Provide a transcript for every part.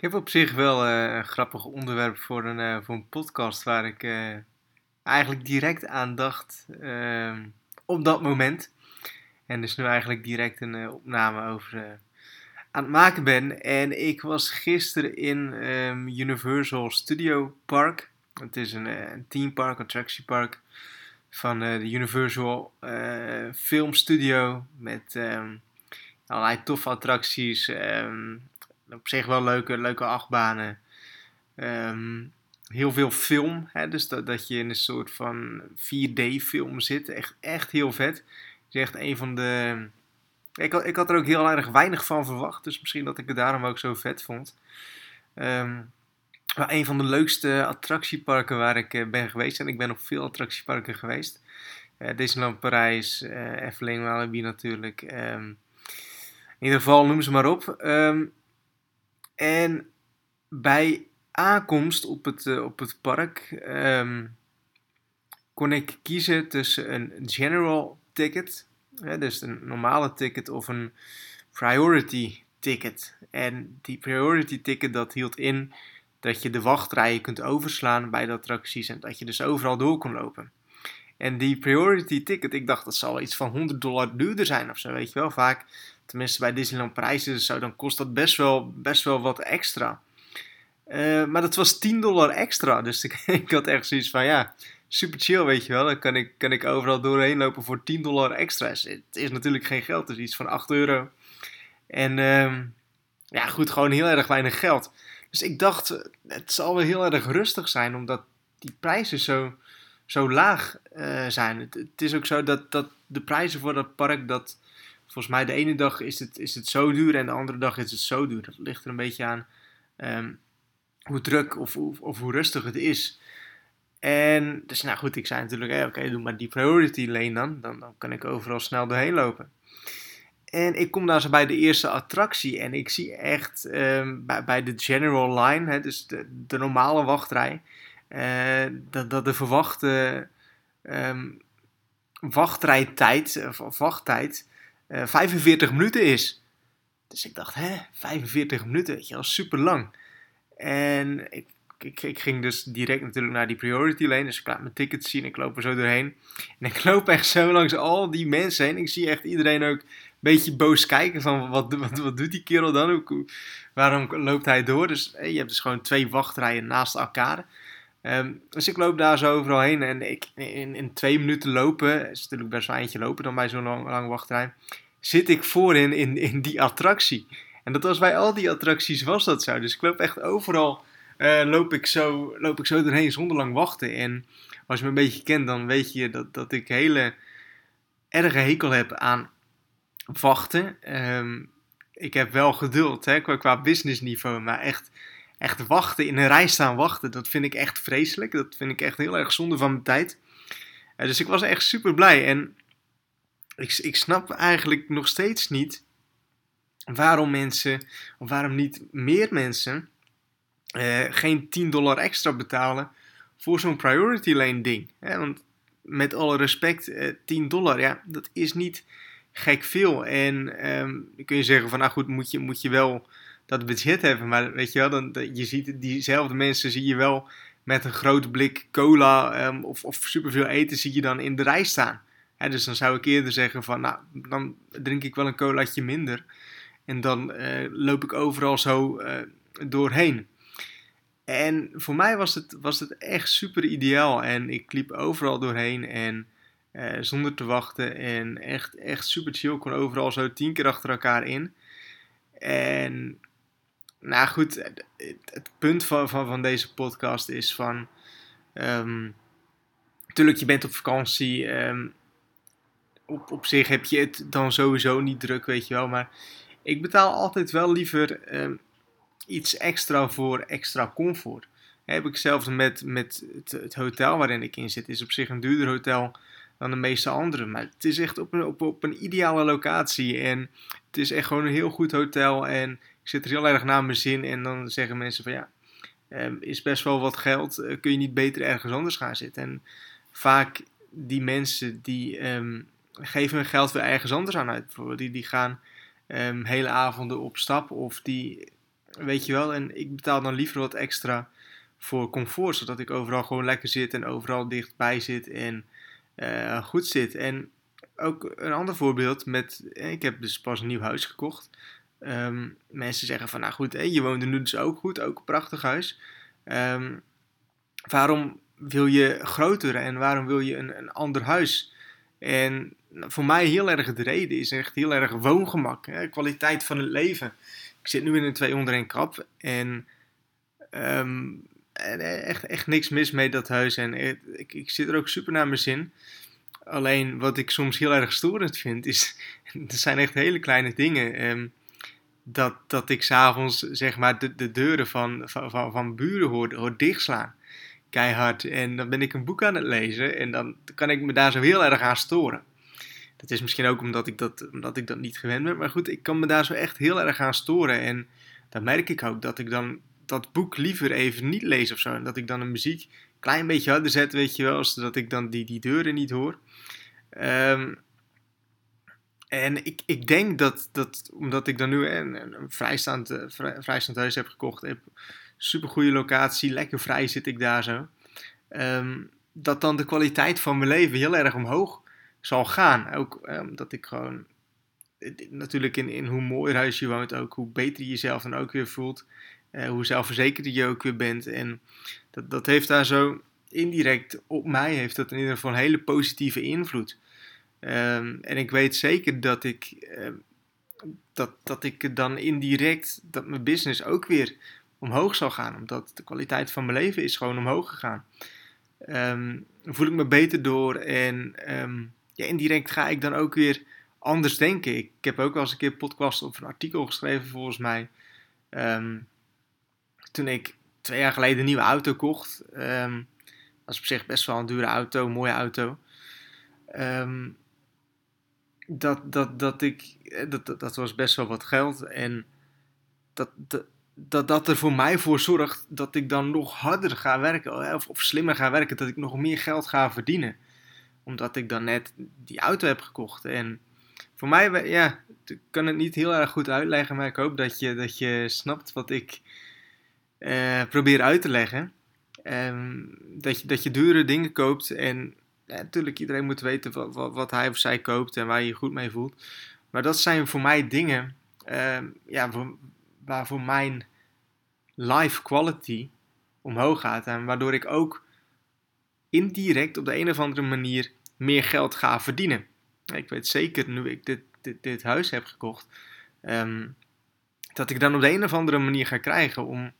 Ik heb op zich wel eh, een grappig onderwerp voor een, eh, voor een podcast waar ik eh, eigenlijk direct aan dacht ehm, op dat moment. En dus nu eigenlijk direct een opname over aan het maken ben. En ik was gisteren in ehm, Universal Studio Park. Het is een, een themepark, een attractiepark van de Universal Film Studio. Met ehm, allerlei toffe attracties. ehm, op zich wel leuke, leuke achtbanen. Ehm, heel veel film, hè, dus dat, dat je in een soort van 4D-film zit. Echt, echt heel vet. Het is echt een van de... Ik had, ik had er ook heel erg weinig van verwacht, dus misschien dat ik het daarom ook zo vet vond. Ehm, maar een van de leukste attractieparken waar ik eh, ben geweest, en ik ben op veel attractieparken geweest. Eh Disneyland Parijs, eh Efteling, Walibi natuurlijk. ehm, in ieder geval, noem ze maar op. en bij aankomst op het, eh, op het park ehm, kon ik kiezen tussen een general ticket, hè, dus een normale ticket, of een priority ticket. En die priority ticket dat hield in dat je de wachtrijen kunt overslaan bij de attracties en dat je dus overal door kon lopen. En die priority ticket, ik dacht dat zal iets van 100 dollar duurder zijn of zo, weet je wel. Vaak, tenminste bij Disneyland is het zo, dan kost dat best wel, best wel wat extra. Eh, maar dat was 10 dollar extra. Dus ik, ik had echt zoiets van, ja, super chill, weet je wel. Dan kan ik, kan ik overal doorheen lopen voor 10 dollar extra. Dus Het is natuurlijk geen geld, is iets van 8 euro. En ehm, ja, goed, gewoon heel erg weinig geld. Dus ik dacht, het zal wel heel erg rustig zijn, omdat die prijzen zo, zo laag eh, zijn. Het, het is ook zo dat, dat de prijzen voor dat park, dat volgens mij de ene dag is het, is het zo duur en de andere dag is het zo duur. Dat ligt er een beetje aan ehm, hoe druk of, of, of hoe rustig het is. En dus nou goed, ik zei natuurlijk, hey, oké, doe maar die priority lane dan. dan. Dan kan ik overal snel doorheen lopen. En ik kom daar zo bij de eerste attractie en ik zie echt ehm, bij, de general line, hè, dus de, de normale wachtrij, eh, dat, dat de verwachte ehm, wachtrijtijd, of, of wachttijd, eh, 45 minuten is. Dus ik dacht, hè, 45 minuten, weet je wel, super lang. En ik, ik, ging dus direct natuurlijk naar die priority lane. Dus ik laat mijn ticket zien. Ik loop er zo doorheen. En ik loop echt zo langs al die mensen heen. Ik zie echt iedereen ook een beetje boos kijken. Van wat, wat, wat doet die kerel dan? Waarom loopt hij door? Dus eh, je hebt dus gewoon twee wachtrijen naast elkaar. Ehm, dus ik loop daar zo overal heen. En in, twee minuten lopen. is natuurlijk best wel eentje lopen dan bij zo'n lang, wachtrij. Zit ik voorin in, in die attractie. En dat was bij al die attracties was dat zo. Dus ik loop echt overal eh, loop, ik zo, loop ik zo doorheen zonder lang wachten. En als je me een beetje kent, dan weet je dat, dat ik hele erge hekel heb aan wachten. Ehm, ik heb wel geduld hè, qua, qua businessniveau, maar echt, echt wachten, in een rij staan wachten, dat vind ik echt vreselijk. Dat vind ik echt heel erg zonde van mijn tijd. Eh, dus ik was echt super blij. En ik, ik snap eigenlijk nog steeds niet waarom mensen, of waarom niet meer mensen eh, geen 10 dollar extra betalen voor zo'n priority lane ding. Hè? Want met alle respect, eh, 10 dollar, ja, dat is niet gek veel. En ehm, kun je zeggen van, nou goed, moet je, moet je wel dat budget hebben. Maar weet je wel, dan, je ziet diezelfde mensen zie je wel met een grote blik cola ehm, of, of superveel eten zie je dan in de rij staan. Dus dan zou ik eerder zeggen van, nou, dan drink ik wel een colaatje minder. En dan eh, loop ik overal zo eh, doorheen. En voor mij was het, was het echt super ideaal. En ik liep overal doorheen en eh, zonder te wachten. En echt, echt super chill. Kon overal zo tien keer achter elkaar in. En nou goed, het, het punt van, van, van deze podcast is van... natuurlijk, je bent op vakantie. ehm, op, op zich heb je het dan sowieso niet druk, weet je wel. Maar ik betaal altijd wel liever ehm, iets extra voor extra comfort. Heb ik zelfs met, met het, het hotel waarin ik in zit, is op zich een duurder hotel dan de meeste andere. Maar het is echt op een, op, op een ideale locatie. En het is echt gewoon een heel goed hotel. En ik zit er heel erg naar mijn zin. En dan zeggen mensen van ja, ehm, is best wel wat geld. eh, kun je niet beter ergens anders gaan zitten? En vaak die mensen die ehm, geven hun geld weer ergens anders aan uit. Bijvoorbeeld die, die gaan ehm, hele avonden op stap. Of die weet je wel, en ik betaal dan liever wat extra voor comfort, zodat ik overal gewoon lekker zit en overal dichtbij zit en uh, goed zit. En ook een ander voorbeeld met, ik heb dus pas een nieuw huis gekocht. Ehm, mensen zeggen van, nou goed, je woont nu dus ook goed, ook een prachtig huis. Ehm, waarom wil je groter en waarom wil je een, een ander huis? En voor mij heel erg de reden is echt heel erg woongemak, hè? kwaliteit van het leven. Ik zit nu in een twee onder één kap en um, echt, echt niks mis mee dat huis. En ik, ik zit er ook super naar mijn zin. Alleen wat ik soms heel erg storend vind, is. Er zijn echt hele kleine dingen. Um, dat, dat ik s'avonds zeg maar de, de deuren van, van, van, van buren hoor, hoor dichtslaan. Keihard. En dan ben ik een boek aan het lezen en dan kan ik me daar zo heel erg aan storen. Dat is misschien ook omdat ik dat, omdat ik dat niet gewend ben. Maar goed, ik kan me daar zo echt heel erg aan storen. En dan merk ik ook dat ik dan dat boek liever even niet lees of zo. En dat ik dan een muziek een klein beetje harder zet, weet je wel. Zodat ik dan die, die deuren niet hoor. Um, en ik, ik denk dat, dat, omdat ik dan nu een, een vrijstaand, uh, vrijstaand huis heb gekocht, heb super goede locatie, lekker vrij zit ik daar zo. Um, dat dan de kwaliteit van mijn leven heel erg omhoog zal gaan. Ook omdat ehm, ik gewoon, natuurlijk in, in hoe mooier huis je woont, ook hoe beter je jezelf dan ook weer voelt. Uh, hoe zelfverzekerd je ook weer bent. En dat, dat heeft daar zo indirect op mij, heeft dat in ieder geval een hele positieve invloed. Um, en ik weet zeker dat ik, uh, dat, dat ik dan indirect, dat mijn business ook weer omhoog zal gaan. Omdat de kwaliteit van mijn leven is gewoon omhoog gegaan. Um, voel ik me beter door en ja, indirect ga ik dan ook weer anders denken. Ik, heb ook wel eens een keer een podcast of een artikel geschreven volgens mij. Toen ik twee jaar geleden een nieuwe auto kocht. dat was op zich best wel een dure auto, een mooie auto. Um, dat, dat, dat ik, eh, dat, dat was best wel wat geld. En dat, dat, dat, dat er voor mij voor zorgt dat ik dan nog harder ga werken. Of, of slimmer ga werken. Dat ik nog meer geld ga verdienen. Omdat ik dan net die auto heb gekocht. En voor mij, ja, ik kan het niet heel erg goed uitleggen. Maar ik hoop dat je, dat je snapt wat ik eh, probeer uit te leggen. Um, dat, je, dat je dure dingen koopt en natuurlijk, iedereen moet weten wat, wat, hij of zij koopt en waar je je goed mee voelt. Maar dat zijn voor mij dingen uh, ja, waarvoor mijn life quality omhoog gaat. En waardoor ik ook indirect op de een of andere manier meer geld ga verdienen. Ik weet zeker, nu ik dit, dit, dit huis heb gekocht, um, dat ik dan op de een of andere manier ga krijgen om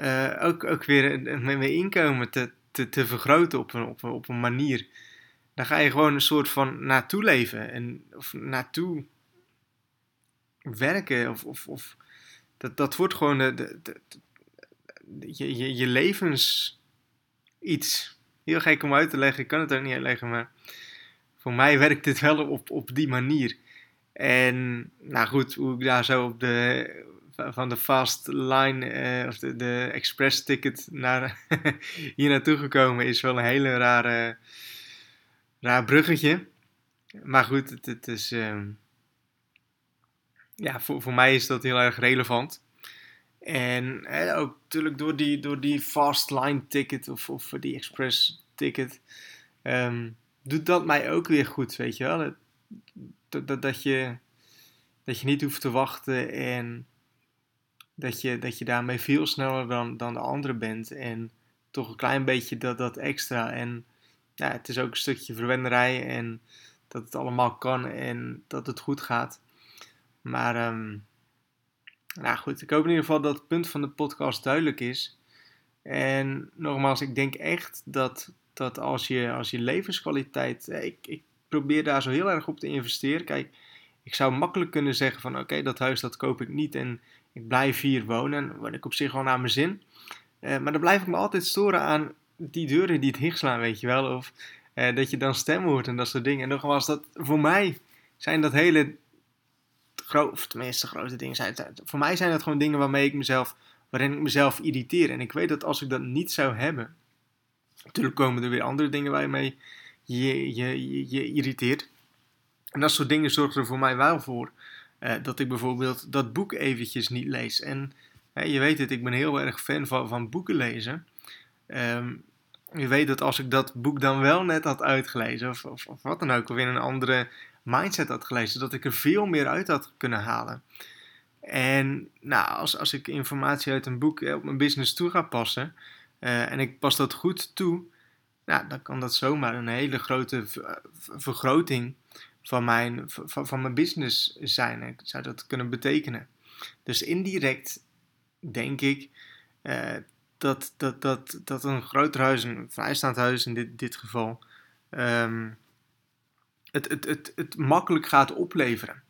uh, ook, ook weer mijn inkomen te, te, te vergroten op een, op, een, op een manier. Dan ga je gewoon een soort van naartoe leven en, of naartoe werken. Of, of, of dat, dat wordt gewoon de, de, de, je, je, je levens iets. Heel gek om uit te leggen, ik kan het ook niet uitleggen, maar voor mij werkt dit wel op, op die manier. En nou goed, hoe ik daar zo op de, van de fast line uh, of de, de express ticket naar hier naartoe gekomen is wel een hele rare raar bruggetje. Maar goed, het, het is uh, ja, voor, voor mij is dat heel erg relevant. En eh, ook natuurlijk door die, door die fast line ticket of, of die express ticket um, doet dat mij ook weer goed, weet je wel. Dat, dat, dat, je, dat je niet hoeft te wachten en dat je, dat je daarmee veel sneller dan, dan de andere bent. En toch een klein beetje dat, dat extra. En ja, het is ook een stukje verwenderij en dat het allemaal kan en dat het goed gaat. Maar um, nou goed, ik hoop in ieder geval dat het punt van de podcast duidelijk is. En nogmaals, ik denk echt dat, dat als, je, als je levenskwaliteit. Ik, ik probeer daar zo heel erg op te investeren. Kijk, ik zou makkelijk kunnen zeggen van oké, dat huis dat koop ik niet en ik blijf hier wonen, word ik op zich wel naar mijn zin. Uh, maar dan blijf ik me altijd storen aan die deuren die het slaan, weet je wel. Of uh, dat je dan stem hoort en dat soort dingen. En nogmaals, dat, voor mij zijn dat hele grote, of tenminste grote dingen. Zijn, voor mij zijn dat gewoon dingen waarmee ik mezelf, waarin ik mezelf irriteer. En ik weet dat als ik dat niet zou hebben, natuurlijk komen er weer andere dingen waarmee je je, je, je irriteert. En dat soort dingen zorgen er voor mij wel voor uh, dat ik bijvoorbeeld dat boek eventjes niet lees. En je weet het, ik ben heel erg fan van, van boeken lezen. Ehm, je weet dat als ik dat boek dan wel net had uitgelezen, of, of, of wat dan ook, of in een andere mindset had gelezen, dat ik er veel meer uit had kunnen halen. En nou, als, als ik informatie uit een boek op mijn business toe ga passen, uh, en ik pas dat goed toe, nou, dan kan dat zomaar een hele grote vergroting van mijn, van, van mijn business zijn. Zou dat kunnen betekenen. Dus indirect denk ik uh, dat, dat, dat, dat een groter huis, een vrijstaand huis in dit, dit geval, um, het, het, het, het makkelijk gaat opleveren.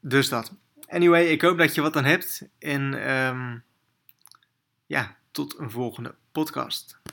Dus dat. Anyway, ik hoop dat je wat aan hebt. En um, ja, tot een volgende podcast.